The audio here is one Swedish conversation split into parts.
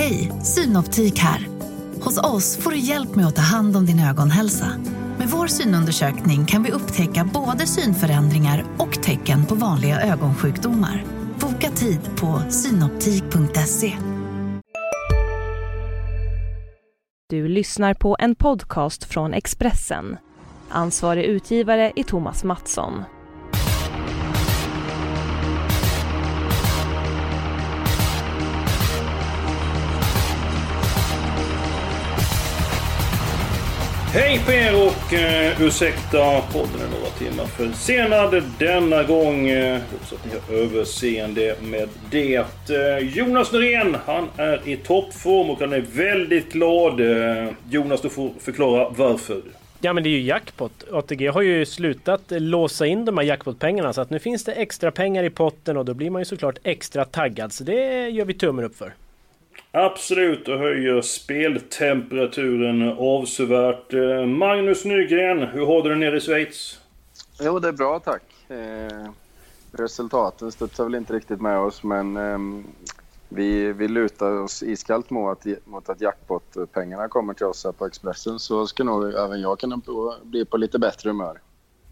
Hej, Synoptik här. Hos oss får du hjälp med att ta hand om din ögonhälsa. Med vår synundersökning kan vi upptäcka både synförändringar och tecken på vanliga ögonsjukdomar. Boka tid på synoptik.se. Du lyssnar på en podcast från Expressen. Ansvarig utgivare är Thomas Mattsson. Hej på er och uh, ursäkta podden är några timmar försenad denna gång. Eh, uh, hoppas att ni har överseende med det. Uh, Jonas Norén, han är i toppform och han är väldigt glad. Uh, Jonas, du får förklara varför. Ja men det är ju jackpot. ATG har ju slutat låsa in de här jackpotpengarna så att nu finns det extra pengar i potten och då blir man ju såklart extra taggad. Så det gör vi tummen upp för. Absolut och höjer speltemperaturen avsevärt. Eh, Magnus Nygren, hur har du det nere i Schweiz? Jo, det är bra tack. Eh, resultaten studsar väl inte riktigt med oss men eh, vi, vi lutar oss iskallt mot att, mot att jackpot-pengarna kommer till oss här på Expressen så ska nog även jag kunna bli på lite bättre humör.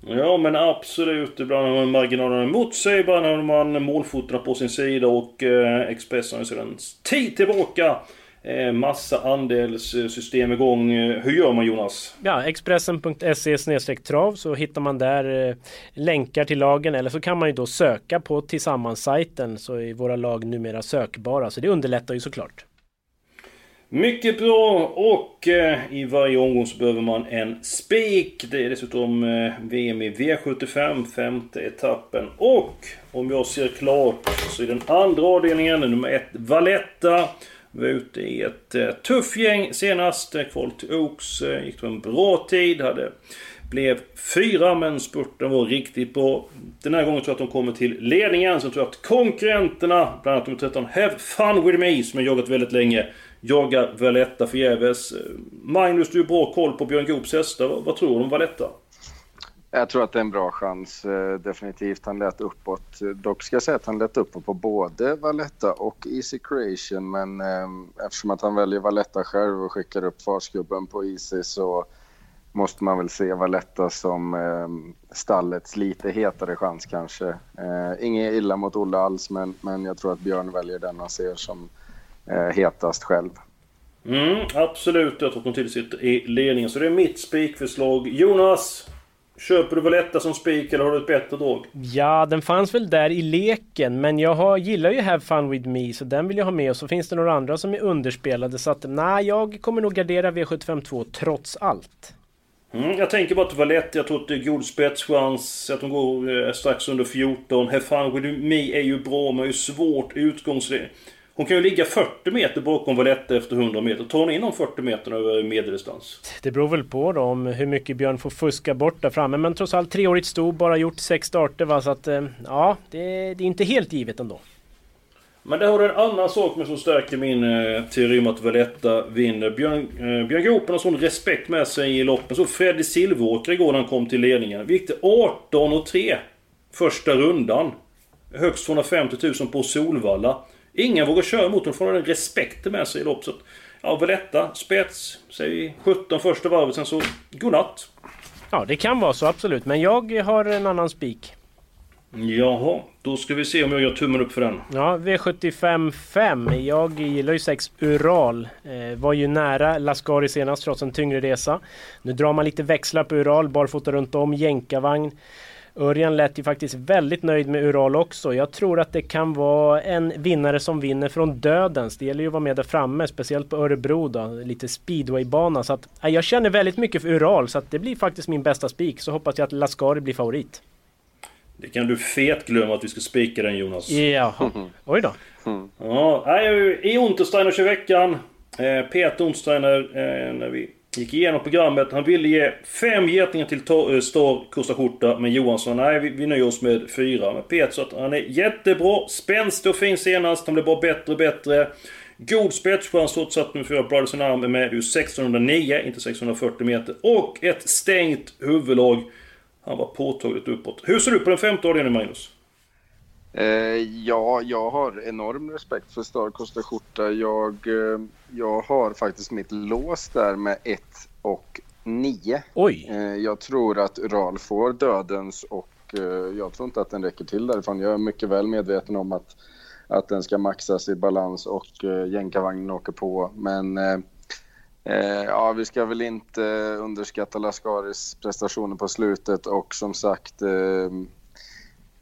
Ja men absolut. Ibland har man marginalerna emot sig, ibland har man målfotorna på sin sida och eh, Expressen har sedan tid tillbaka eh, massa andelssystem igång. Hur gör man Jonas? Ja, Expressen.se trav så hittar man där eh, länkar till lagen eller så kan man ju då söka på tillsammans-sajten så är våra lag numera sökbara så det underlättar ju såklart. Mycket bra och eh, i varje omgång så behöver man en spik. Det är dessutom eh, VM i V75, femte etappen. Och om jag ser klart så är den andra avdelningen, nummer ett, Valletta. Vi var ute i ett eh, tufft gäng senast. Kval till Oaks eh, gick det en bra tid. Hade, blev fyra men spurten var riktigt bra. Den här gången tror jag att de kommer till ledningen. Sen tror jag att konkurrenterna, bland annat nummer 13, Have Fun With Me, som jag jagat väldigt länge jagar Valletta förgäves. Eh, Magnus, du har bra koll på Björn Goops hästar. Vad, tror du om Valletta? Jag tror att det är en bra chans, eh, definitivt. Han lät uppåt. Dock ska jag säga att han lät uppåt på både Valletta och Easy Creation. Men eh, eftersom att han väljer Valletta själv och skickar upp farsgubben på Easy så måste man väl se Valletta som eh, stallets lite hetare chans kanske. Eh, inget illa mot Olle alls, men, men jag tror att Björn väljer den han ser som eh, hetast själv. Mm, absolut, jag tror att hon till sitter i ledningen. Så det är mitt spikförslag. Jonas! Köper du Valletta som spik eller har du ett bättre drag? Ja, den fanns väl där i leken men jag har, gillar ju Have Fun With Me så den vill jag ha med och så finns det några andra som är underspelade så att nej, jag kommer nog gardera V75 2 trots allt. Mm, jag tänker bara att Valletta, jag tror att det är god spetschans. Att de går eh, strax under 14. Hefan With Me är ju bra men är ju svårt utgångsläge. Hon kan ju ligga 40 meter bakom Valette efter 100 meter. Tar hon in de 40 meterna över medeldistans? Det beror väl på då om hur mycket Björn får fuska bort där framme. Men trots allt treårigt sto, bara gjort sex starter va. Så att eh, ja, det, det är inte helt givet ändå. Men där har du en annan sak med som stärker min eh, teori om att Valletta vinner. Björn, eh, Björn Gopen har sån respekt med sig i loppen. Så Freddy Silveråker igår när han kom till ledningen. Vi gick till 18 och 3 Första rundan. Högst 250 000 på Solvalla. Ingen vågar köra mot honom, för han har den respekten med sig i loppet. Ja, Valletta, spets, säg 17 första varvet, sen så godnatt. Ja, det kan vara så absolut, men jag har en annan spik. Jaha, då ska vi se om jag gör tummen upp för den. Ja, V75 5. Jag gillar ju 6 Ural. Eh, var ju nära Lascari senast trots en tyngre resa. Nu drar man lite växlar på Ural, barfota runt om, jänkarvagn. Örjan lät ju faktiskt väldigt nöjd med Ural också. Jag tror att det kan vara en vinnare som vinner från dödens. Det gäller ju att vara med där framme, speciellt på Örebro då, lite speedwaybana. Så att, eh, jag känner väldigt mycket för Ural så att det blir faktiskt min bästa spik. Så hoppas jag att Lascari blir favorit. Det kan du fet glömma att vi ska spika den Jonas. Jaha, oj då. Mm. Ja, i Untersteiner i veckan. Eh, Peter Untersteiner, eh, när vi Gick igenom programmet. Han ville ge fem getingar till eh, Star Costa Skjorta. Men Johansson, nej vi, vi nöjer oss med fyra. Men Peter sa att han är jättebra. Spänstig och fin senast. Han blev bara bättre och bättre. God spetschans trots att nummer fyra Brothers in Arm är med. Det är 1609, inte 640 meter. Och ett stängt huvudlag. Han var påtagligt uppåt. Hur ser du på den femte avdelningen Magnus? Eh, ja, jag har enorm respekt för Star Costa Skjorta. Jag, eh, jag har faktiskt mitt lås där med 1 och 9. Oj! Eh, jag tror att Ural får dödens och eh, jag tror inte att den räcker till därifrån. Jag är mycket väl medveten om att, att den ska maxas i balans och eh, jänkarvagnen åker på. Men Eh, ja, vi ska väl inte underskatta Lascaris prestationer på slutet och som sagt eh,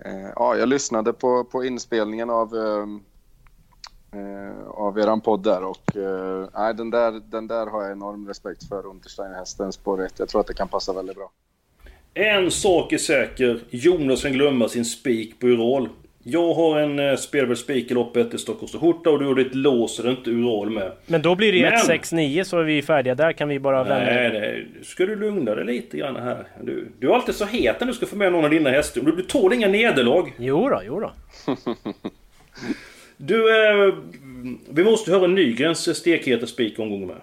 eh, ja, jag lyssnade på, på inspelningen av ehm, eh, av eran podd där och eh, nej, den, där, den där har jag enorm respekt för, Untersteiner-hästen spår 1. Jag tror att det kan passa väldigt bra. En sak är säker. Jonas kan glömma sin spik på Ural. Jag har en eh, spelvärd spik i loppet i Stockholms Skjorta och du har ditt lås är inte Ural med. Men då blir det Men- 169 så är vi färdiga. Där kan vi bara vända. Nej, nej. Ska du lugna dig lite grann här? Du, du är alltid så het när du ska få med någon av dina hästar. Du, du tål inga nederlag. Jo då, jo då. Du, eh, vi måste höra Nygrens stekheta spik omgång med.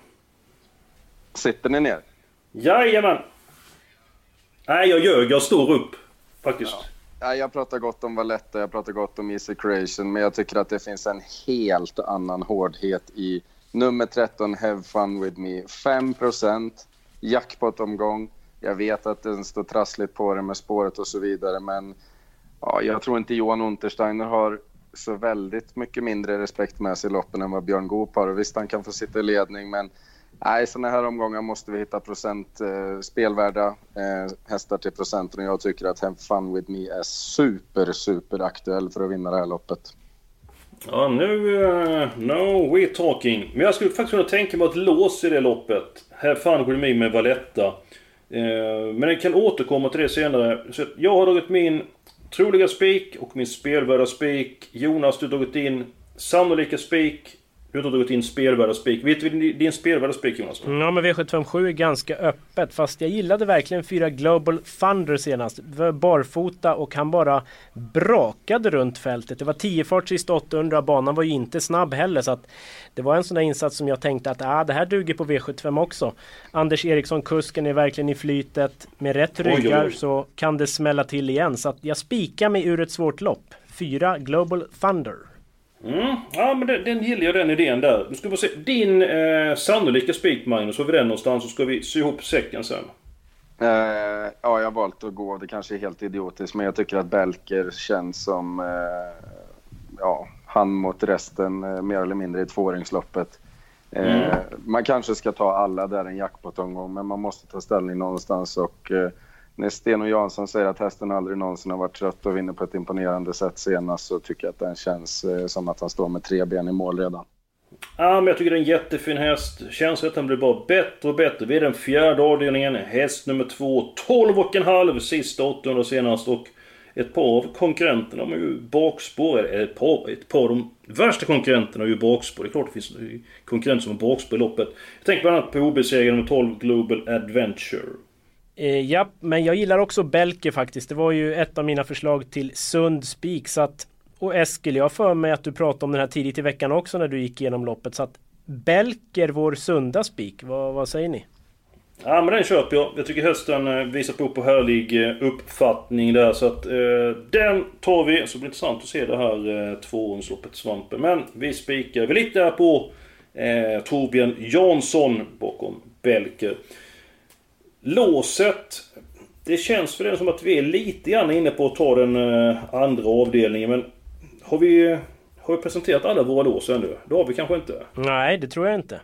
Sitter ni ner? Jajamän! Nej, jag ljög. Jag står upp. Faktiskt. Ja, jag pratar gott om Valletta, jag pratar gott om Easy Creation, men jag tycker att det finns en helt annan hårdhet i nummer 13, Have Fun With Me. 5% jackpot-omgång. Jag vet att den står trassligt på det med spåret och så vidare, men ja, jag tror inte Johan Untersteiner har så väldigt mycket mindre respekt med sig i loppen än vad Björn Goop har. Och Visst, han kan få sitta i ledning, men Nej, sådana här omgångar måste vi hitta procent, eh, spelvärda eh, hästar till procenten och jag tycker att Have Fun With Me är super, super aktuell för att vinna det här loppet. Ja, nu... Uh, no, we're talking. Men jag skulle faktiskt kunna tänka mig ett lås i det loppet. Have Fun With Me med Valletta. Eh, men jag kan återkomma till det senare. Så jag har dragit min troliga spik och min spelvärda spik. Jonas, du har dragit in sannolika spik. Du har dragit in spelvärda spik. Vet vi din, din spelvärda spik Jonas? Ja men V757 är ganska öppet fast jag gillade verkligen fyra Global Thunder senast. Barfota och han bara brakade runt fältet. Det var 10 fart sista 800 banan var ju inte snabb heller så att det var en sån där insats som jag tänkte att ah, det här duger på V75 också. Anders Eriksson, kusken, är verkligen i flytet. Med rätt Oj, oj, ryggar oj. så kan det smälla till igen. Så att jag spikar mig ur ett svårt lopp. Fyra Global Thunder. Mm. Ja, men den, den gillar jag den idén där. Nu ska vi se. Din eh, sannolika spik Magnus, har vi den någonstans så ska vi sy ihop säcken sen. Eh, ja, jag har valt att gå. Det kanske är helt idiotiskt, men jag tycker att Belker känns som eh, ja, han mot resten eh, mer eller mindre i tvååringsloppet. Eh, Man kanske ska ta alla där en jackpot-omgång, men man måste ta ställning någonstans. Och, eh, när Sten och Jansson säger att hästen aldrig någonsin har varit trött och vinner på ett imponerande sätt senast så tycker jag att den känns eh, som att han står med tre ben i mål redan. Ja, men jag tycker det är en jättefin häst. Känns att den blir bara bättre och bättre. Vi är den fjärde avdelningen. Häst nummer två. 12 och en halv sista 800 senast. Och ett par av konkurrenterna har ju bakspår. Eller Ett par, ett par av de värsta konkurrenterna har ju bakspår. Det är klart det finns konkurrenter som har bakspår i loppet. Jag tänker bland annat på OB-segern nummer 12 Global Adventure. Eh, ja, men jag gillar också Belke faktiskt. Det var ju ett av mina förslag till sund spik. Så att, och Eskil, jag har för mig att du pratade om den här tidigt i veckan också när du gick igenom loppet. Så att Belker, vår sunda spik. Vad, vad säger ni? Ja men den köper jag. Jag tycker hösten eh, visar på på härlig eh, uppfattning där. Så att eh, den tar vi. Så blir det intressant att se det här eh, tvååringsloppet Svampen. Men vi spikar. Vi litar på eh, Torbjörn Jansson bakom Belker. Låset. Det känns för den som att vi är lite grann inne på att ta den eh, andra avdelningen. Men har vi, har vi presenterat alla våra lås ännu? Det har vi kanske inte. Nej, det tror jag inte.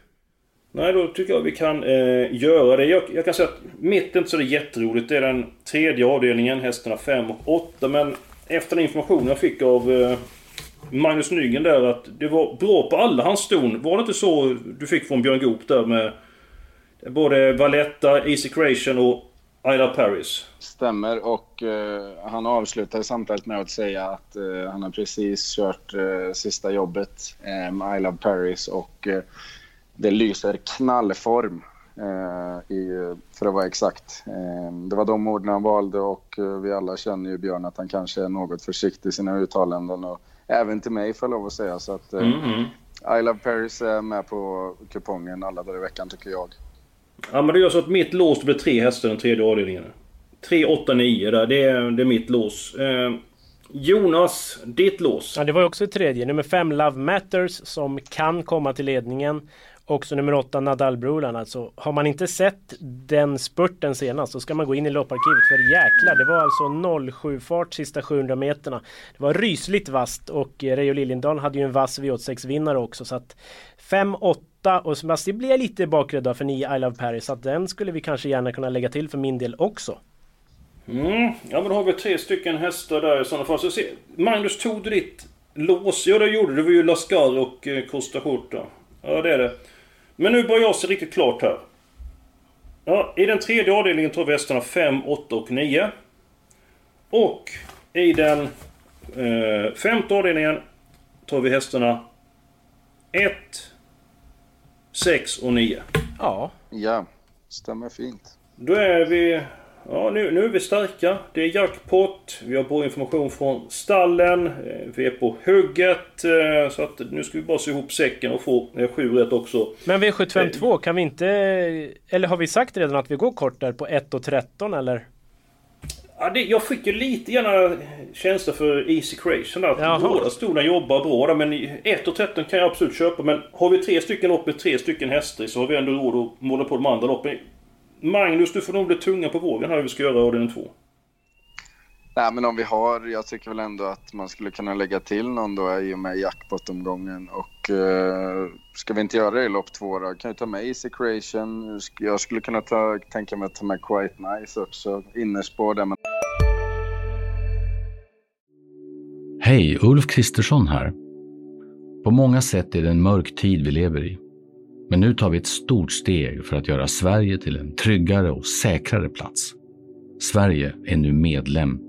Nej, då tycker jag vi kan eh, göra det. Jag, jag kan säga att mitt är inte så det jätteroligt. Det är den tredje avdelningen, hästarna 5 och 8. Men efter den information jag fick av eh, Magnus Nygren där att det var bra på alla hans ston. Var det inte så du fick från Björn Goop där med både Valletta, Easy Creation och Isla Paris? Stämmer och eh, han avslutade samtalet med att säga att eh, han har precis kört eh, sista jobbet med I Love Paris och det lyser knallform i, för att vara exakt. Det var de orden han valde och vi alla känner ju Björn att han kanske är något försiktig i sina uttalanden och även till mig får jag lov att säga så att Mm, mm. I Love Paris är med på kupongen alla dagar i veckan tycker jag. Ja men det gör så att mitt lås blir tre hästar i den tredje avdelningen. 3, 8, 9 där. Det är, det är mitt lås. Eh, Jonas, ditt lås? Ja, det var ju också ett tredje. Nummer 5 Love Matters, som kan komma till ledningen. Också nummer 8 Nadal Brulan Alltså, har man inte sett den spurten senast så ska man gå in i lopparkivet. För jäklar, det var alltså 07-fart sista 700 meterna. Det var rysligt vast och eh, Reijo Liljendahl hade ju en vass V86-vinnare också. Så att 5, 8 8 och Sebastian alltså, blir jag lite bakrädd för 9 I Love Paris. Så att den skulle vi kanske gärna kunna lägga till för min del också. Mm. Ja men då har vi tre stycken hästar där i sådana fall. Så se, Magnus, tog du ditt lås? Ja det gjorde du. Det var ju Lascar och eh, Costa Skjorta. Ja det är det. Men nu börjar jag se riktigt klart här. Ja, I den tredje avdelningen tar vi hästarna 5, 8 och 9. Och i den eh, femte avdelningen tar vi hästarna 1, 6 och 9. Ja. Ja, stämmer fint. Då är vi Ja, nu, nu är vi starka. Det är jackpot. Vi har bra information från stallen. Eh, vi är på hugget. Eh, så att nu ska vi bara sy ihop säcken och få eh, sju rätt också. Men V752, kan vi inte... Eller har vi sagt redan att vi går kort där på 1 och 13 eller? Ja, det, jag fick ju lite gärna känsla för Easy Creation där. Båda stolarna jobbar bra där, Men 1 och 13 kan jag absolut köpa. Men har vi tre stycken lopp med tre stycken hästar så har vi ändå råd att måla på de andra loppen. Magnus, du får nog bli tunga på vågen här hur vi ska göra avdelning två. Nej, men om vi har, jag tycker väl ändå att man skulle kunna lägga till någon då i och med jackpot-omgången. Och eh, ska vi inte göra det i lopp två då? Kan ju ta med Easy Creation? Jag skulle kunna ta, tänka mig att ta med Quite Nice också, innerspår där. Men... Hej, Ulf Kristersson här. På många sätt är det en mörk tid vi lever i. Men nu tar vi ett stort steg för att göra Sverige till en tryggare och säkrare plats. Sverige är nu medlem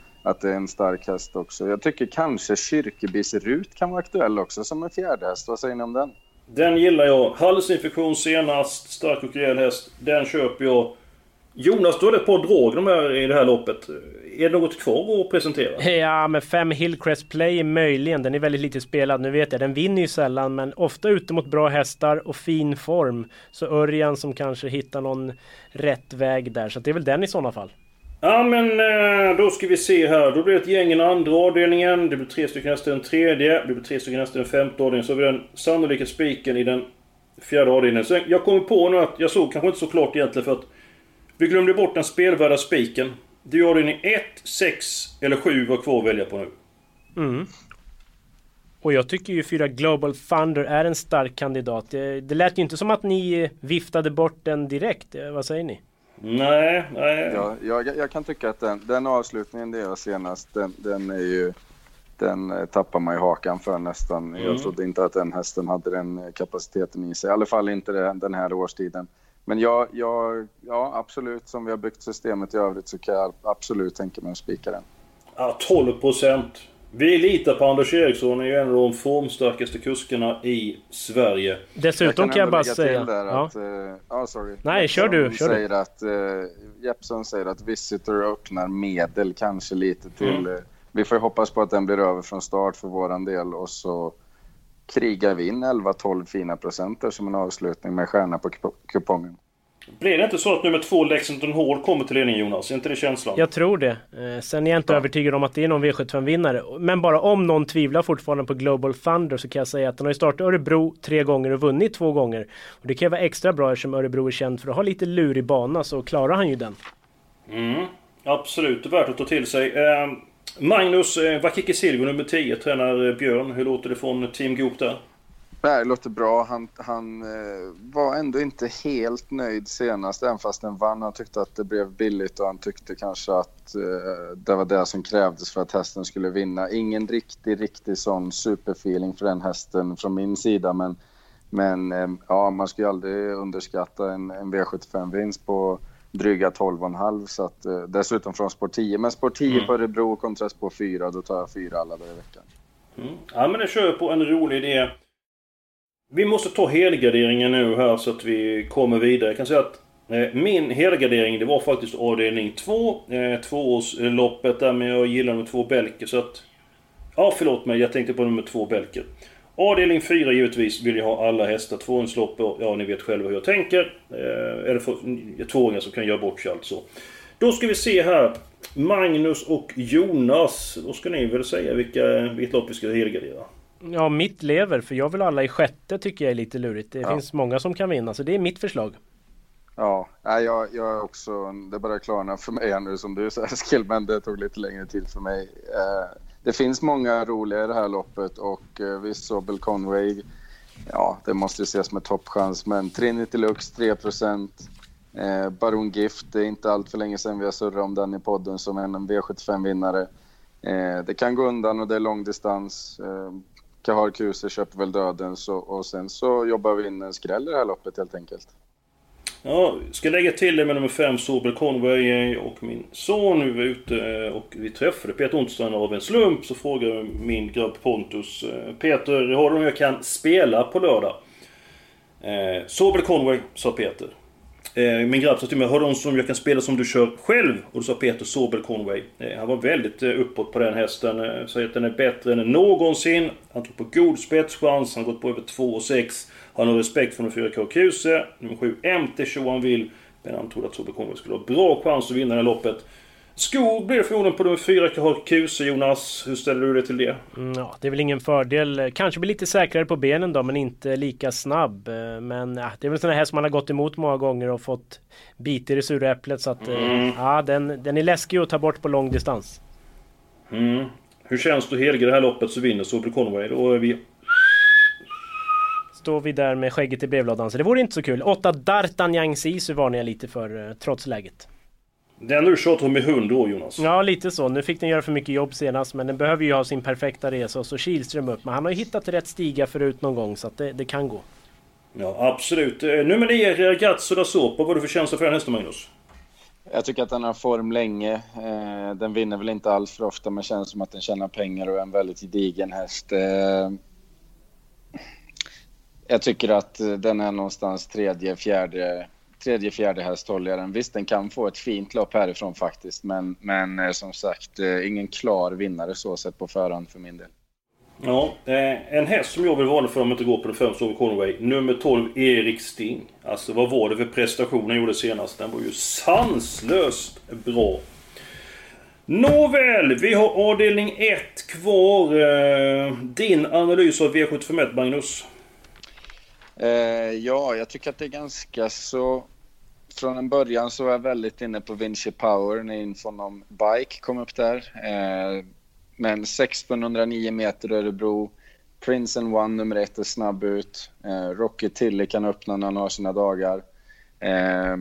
att det är en stark häst också. Jag tycker kanske Kyrkebis Rut kan vara aktuell också som en fjärde häst. Vad säger ni om den? Den gillar jag. Halsinfektion senast, stark och rejäl häst. Den köper jag. Jonas, du har ett par drag de här i det här loppet. Är det något kvar att presentera? Ja, men fem Hillcrest Play möjligen. Den är väldigt lite spelad. Nu vet jag, den vinner ju sällan, men ofta ute mot bra hästar och fin form. Så Örjan som kanske hittar någon rätt väg där. Så det är väl den i sådana fall. Ja men eh, då ska vi se här. Då blir det ett gäng i den andra avdelningen. Det blir tre stycken hästar i den tredje. Det blir tre stycken hästar i den femte avdelningen. Så har vi den sannolika spiken i den fjärde avdelningen. Så jag kommer på nu att jag såg kanske inte så klart egentligen för att vi glömde bort den spelvärda spiken. Det är avdelning 1, 6 eller 7 var kvar att välja på nu. Mm. Och jag tycker ju fyra Global Thunder är en stark kandidat. Det, det lät ju inte som att ni viftade bort den direkt. Eh, vad säger ni? Nej, nej. Ja, jag, jag kan tycka att den, den avslutningen det jag senast, den, den är ju... Den eh, tappar man ju hakan för nästan. Mm. Jag trodde inte att den hästen hade den eh, kapaciteten i sig. I alla fall inte den här årstiden. Men jag, jag, ja, absolut, som vi har byggt systemet i övrigt så kan jag absolut tänka mig att spika den. Ja, 12 procent. Vi litar på Anders Eriksson, han är ju en av de formstarkaste kuskarna i Sverige. Dessutom jag kan, jag bara säga... Där ja. Att, uh, oh, sorry. Nej, kör du. Kör säger du. Att, uh, Jeppson säger att Visitor öppnar medel kanske lite till... Mm. Uh, vi får hoppas på att den blir över från start för våran del och så krigar vi in 11-12 fina procenter som en avslutning med stjärna på kupongen. Blir det inte så att nummer två Lexington Hall kommer till ledningen Jonas? Är inte det känslan? Jag tror det. Eh, sen är jag inte ja. övertygad om att det är någon V75-vinnare. Men bara om någon tvivlar fortfarande på Global Thunder så kan jag säga att den har ju startat Örebro tre gånger och vunnit två gånger. Och det kan ju vara extra bra eftersom Örebro är känd för att ha lite lurig bana så klarar han ju den. Mm, absolut, värt att ta till sig. Eh, Magnus eh, Vakiki Silvio, nummer 10, tränar Björn. Hur låter det från Team Goop där? Nej, det låter bra. Han, han eh, var ändå inte helt nöjd senast, även fast den vann. Han tyckte att det blev billigt och han tyckte kanske att eh, det var det som krävdes för att hästen skulle vinna. Ingen riktig, riktig sån superfeeling för den hästen från min sida, men, men eh, ja, man ska ju aldrig underskatta en, en V75-vinst på dryga 12,5 så att eh, dessutom från spår 10. Men spår 10 mm. på Örebro kontra spår 4, då tar jag 4 alla dagar i veckan. Mm. Ja men det kör på en rolig idé. Vi måste ta helgarderingen nu här så att vi kommer vidare. Jag kan säga att eh, min helgardering det var faktiskt avdelning 2. Eh, tvåårsloppet där men jag gillar nummer två Belker så att... Ja förlåt mig, jag tänkte på nummer två Belker. Avdelning 4 givetvis vill jag ha alla hästar. Tvååringslopp, ja ni vet själva hur jag tänker. Eh, eller för, tvååringar som kan göra bort sig alltså. Då ska vi se här. Magnus och Jonas. Då ska ni väl säga vilka, vilket lopp vi ska helgardera. Ja, mitt lever. För jag vill alla i sjätte tycker jag är lite lurigt. Det ja. finns många som kan vinna, så det är mitt förslag. Ja, jag, jag är också... Det börjar klarna för mig här nu som du sa Eskil, men det tog lite längre tid för mig. Eh, det finns många roliga i det här loppet och eh, visst Sobel Conway, ja det måste ju ses med toppchans, men Trinity Lux 3 eh, Baron Gift, det är inte allt för länge sedan vi har surrat om den i podden som en V75-vinnare. Eh, det kan gå undan och det är långdistans. Kahar Kuse köper väl döden så, och sen så jobbar vi in en skräll i det här loppet helt enkelt. Ja, ska lägga till det med nummer 5, Sobel Conway och min son. Vi var ute eh, och vi träffade Peter Ontstrand av en slump. Så frågade min grabb Pontus eh, Peter, har du någon jag kan spela på lördag? Eh, Sobel Conway, sa Peter. Eh, min grabb sa till mig, har du någon som jag kan spela som du kör själv? Och då sa Peter Sobel Conway. Eh, han var väldigt eh, uppåt på den hästen. Säger att den är bättre än någonsin. Han tog på god spetschans, han har gått på över 2,6. Han har respekt för nummer 4K Kuse, nummer 7 MT Johan Will. Men han trodde att Sobel Conway skulle ha bra chans att vinna det här loppet. Skog blir det förmodligen på nummer 4 KH Kuse Jonas. Hur ställer du dig till det? Mm, ja, det är väl ingen fördel. Kanske blir lite säkrare på benen då men inte lika snabb. Eh, men ja, det är väl sådana här som man har gått emot många gånger och fått biter i sura äpplet. Så att eh, mm. ja, den, den är läskig att ta bort på lång distans. Mm. Hur känns det att helga det här loppet så vinner Sobel Conway? Då är vi står vi där med skägget i brevlådan. Så det vore inte så kul. 8 D'Artagnan Sisu varnar jag lite för eh, trots läget. Den du tjatat om i hund år Jonas. Ja lite så. Nu fick den göra för mycket jobb senast men den behöver ju ha sin perfekta resa och så Kihlström upp. Men han har ju hittat rätt stiga förut någon gång så att det, det kan gå. Ja absolut. Eh, Nummer 9 Gazzo da Sopa. Vad har du för känsla för den hästen Magnus? Jag tycker att den har form länge. Eh, den vinner väl inte alls för ofta men känns som att den tjänar pengar och är en väldigt gedigen häst. Jag tycker att den är någonstans tredje, fjärde tredje, fjärde häst håller jag den. Visst, den kan få ett fint lopp härifrån faktiskt, men, men eh, som sagt, eh, ingen klar vinnare så sett på förhand för min del. Ja, eh, en häst som jag vill varna för om inte går på den främsta Ove Conway. Nummer 12, Erik Sting. Alltså vad var det för prestation han gjorde senast? Den var ju sanslöst bra. Nåväl, vi har avdelning 1 kvar. Din analys av V751 Magnus? Ja, jag tycker att det är ganska så från en början så var jag väldigt inne på Vinci Power när infon om Bike kom upp där. Eh, men 1609 meter Örebro. Prince and One nummer ett är snabb ut. Eh, Rocky Tilly kan öppna när han har sina dagar. Eh,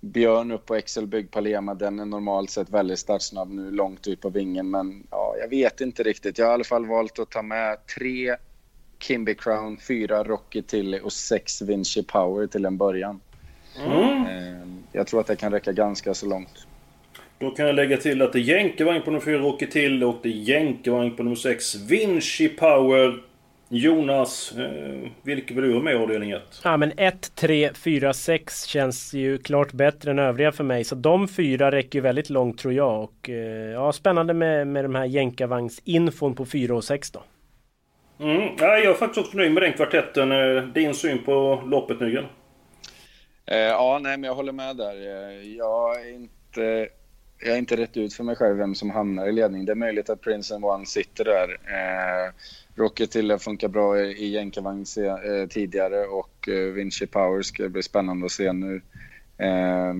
Björn upp på Excel Bygg Palema, den är normalt sett väldigt startsnabb nu, långt ut på vingen. Men ja, jag vet inte riktigt. Jag har i alla fall valt att ta med tre Kimby Crown, fyra Rocky Tilly och sex Vinci Power till en början. Mm. Ehm, jag tror att det kan räcka ganska så långt. Då kan jag lägga till att det är jänkarvagn på nummer 4 Rocky Tilly och det är jänkarvagn på nummer 6 Vinci Power. Jonas, eh, vilket vill du ha med i avdelning 1? Ja men 1, 3, 4, 6 känns ju klart bättre än övriga för mig. Så de fyra räcker ju väldigt långt tror jag. Och eh, ja, spännande med, med de här jänkarvagnsinfon på 4 och 6 då. Mm. Ja, jag är faktiskt också nöjd med den kvartetten. Eh, din syn på loppet Nygren? Eh, ja, nej, men jag håller med där. Eh, jag är inte... Jag har inte rätt ut för mig själv vem som hamnar i ledning. Det är möjligt att Prince and One sitter där. Eh, Rocket Tille funkar bra i, i jänkarvagn eh, tidigare och eh, Vinci Power ska bli spännande att se nu. Eh,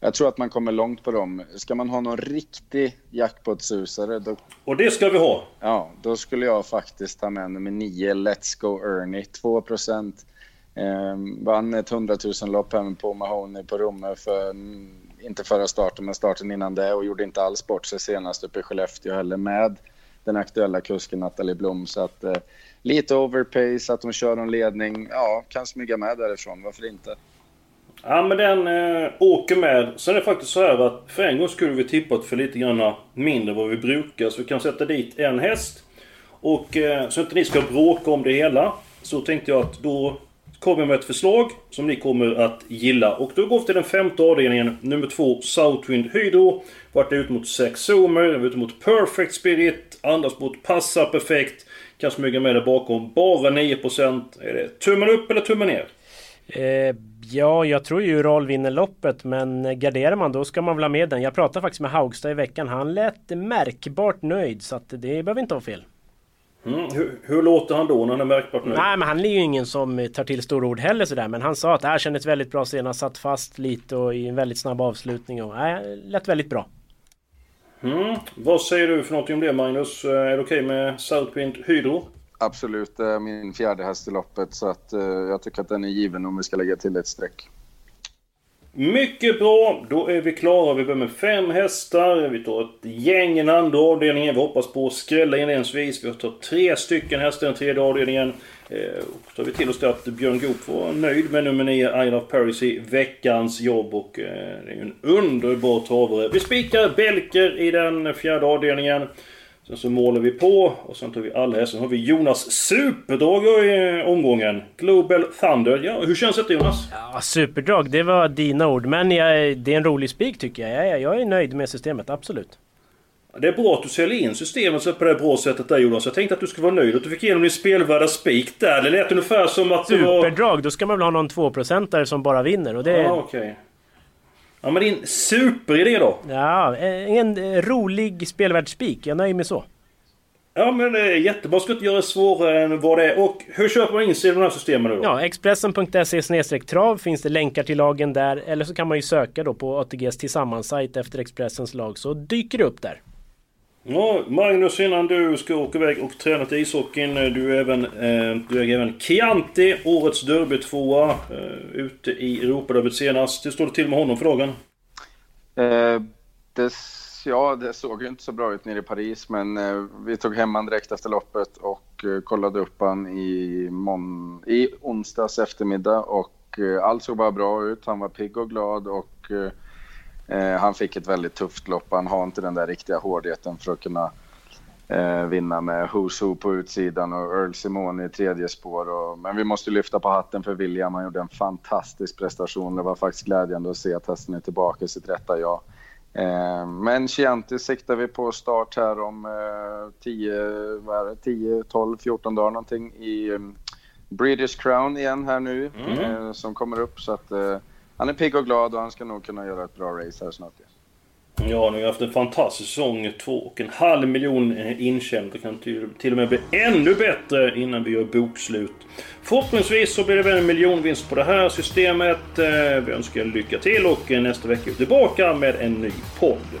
jag tror att man kommer långt på dem. Ska man ha någon riktig jackpot-susare... Då... Och det ska vi ha! Ja, då skulle jag faktiskt ta med nummer 9, Let's Go Ernie. 2 procent. Eh, vann ett 100 000 lopp hem på Mahoney på Romme för, mm, inte förra starten, men starten innan det och gjorde inte alls bort sig senast uppe i Skellefteå heller med den aktuella kusken Nathalie Blom. Så att eh, lite overpace, att hon kör en ledning, ja, kan smyga med därifrån, varför inte? Ja men den eh, åker med. Sen är det faktiskt så här att för en gång skulle vi tippat för lite grann mindre vad vi brukar. Så vi kan sätta dit en häst. Och eh, så inte ni ska bråka om det hela. Så tänkte jag att då kommer med ett förslag som ni kommer att gilla. Och då går vi till den femte avdelningen, nummer två, Southwind Hydro. Vart ut mot Sex Zoomer, ut mot Perfect Spirit, andas mot Passa Perfekt. Kan smyga med där bakom. Bara 9%. Är det tummen upp eller tummen ner? Eh, ja, jag tror ju Ural vinner loppet men garderar man då ska man väl ha med den. Jag pratade faktiskt med Haugstad i veckan. Han lät märkbart nöjd så att det behöver inte vara fel. Mm. Hur, hur, låter han då när han är märkbart nöjd? Nej men han är ju ingen som tar till stora ord heller sådär. Men han sa att det här kändes väldigt bra senast. Satt fast lite och i en väldigt snabb avslutning och nej, lät väldigt bra. Mm. Vad säger du för någonting om det Magnus? Är det okej okay med Southwind Hydro? Absolut, det är min fjärde häst i loppet så att, uh, jag tycker att den är given om vi ska lägga till ett streck. Mycket bra! Då är vi klara. Vi börjar med fem hästar. Vi tar ett gäng i den andra avdelningen. Vi hoppas på att skrälla inledningsvis. Vi tar tre stycken hästar i den tredje avdelningen. Eh, och och tar vi till oss det att Björn Goop var nöjd med nummer 9, I Love Paris i veckans jobb. Och eh, det är ju en underbar travare. Vi spikar Belker i den fjärde avdelningen. Sen så målar vi på och sen tar vi alla hästar. Sen har vi Jonas superdrag i omgången. Global Thunder. Ja, hur känns det Jonas? Ja, superdrag, det var dina ord. Men jag, det är en rolig spik tycker jag. jag. Jag är nöjd med systemet, absolut. Det är bra att du säljer in systemet på det bra sättet där Jonas. Jag tänkte att du skulle vara nöjd att du fick igenom din spelvärda spik där. Det lät ungefär som att Superdrag, var... då ska man väl ha någon 2% som bara vinner och det... Ja, okej. Okay. Ja men din superidé då? Ja, en rolig spelvärd spik. Jag nöjer mig så. Ja men det är jättebra. Ska inte göra det svårare än vad det är. Och hur köper man in sig i de här systemen då? Ja, Expressen.se trav finns det länkar till lagen där. Eller så kan man ju söka då på ATGs tillsammans-sajt efter Expressens lag så dyker det upp där. Ja, Magnus innan du ska åka iväg och träna till ishockeyn. Eh, du är även, eh, du är även Chianti, årets derbytvåa. Eh, ute i Europaderbyt senast. Hur står det till med honom för dagen? Eh, det, ja, det såg ju inte så bra ut nere i Paris, men eh, vi tog hem han direkt efter loppet och eh, kollade upp han i, mon i onsdags eftermiddag och eh, allt såg bara bra ut. Han var pigg och glad och eh, Eh, han fick ett väldigt tufft lopp. Han har inte den där riktiga hårdheten för att kunna eh, vinna med Who's Who på utsidan och Earl Simone i tredje spår. Och, men vi måste lyfta på hatten för William. Han gjorde en fantastisk prestation. Det var faktiskt glädjande att se att hästen är tillbaka i sitt rätta jag. Eh, men Chianti siktar vi på start här om eh, 10, vad är det, 10, 12, 14 dagar någonting i um, British Crown igen här nu mm. eh, som kommer upp. Så att eh, han är pigg och glad och han ska nog kunna göra ett bra race här snart. igen. Ja, nu har haft en fantastisk säsong. Två och en halv miljon eh, intjänat. Det kan till och med bli ännu bättre innan vi gör bokslut. Förhoppningsvis så blir det väl en miljonvinst på det här systemet. Eh, vi önskar er lycka till och eh, nästa vecka är vi tillbaka med en ny podd.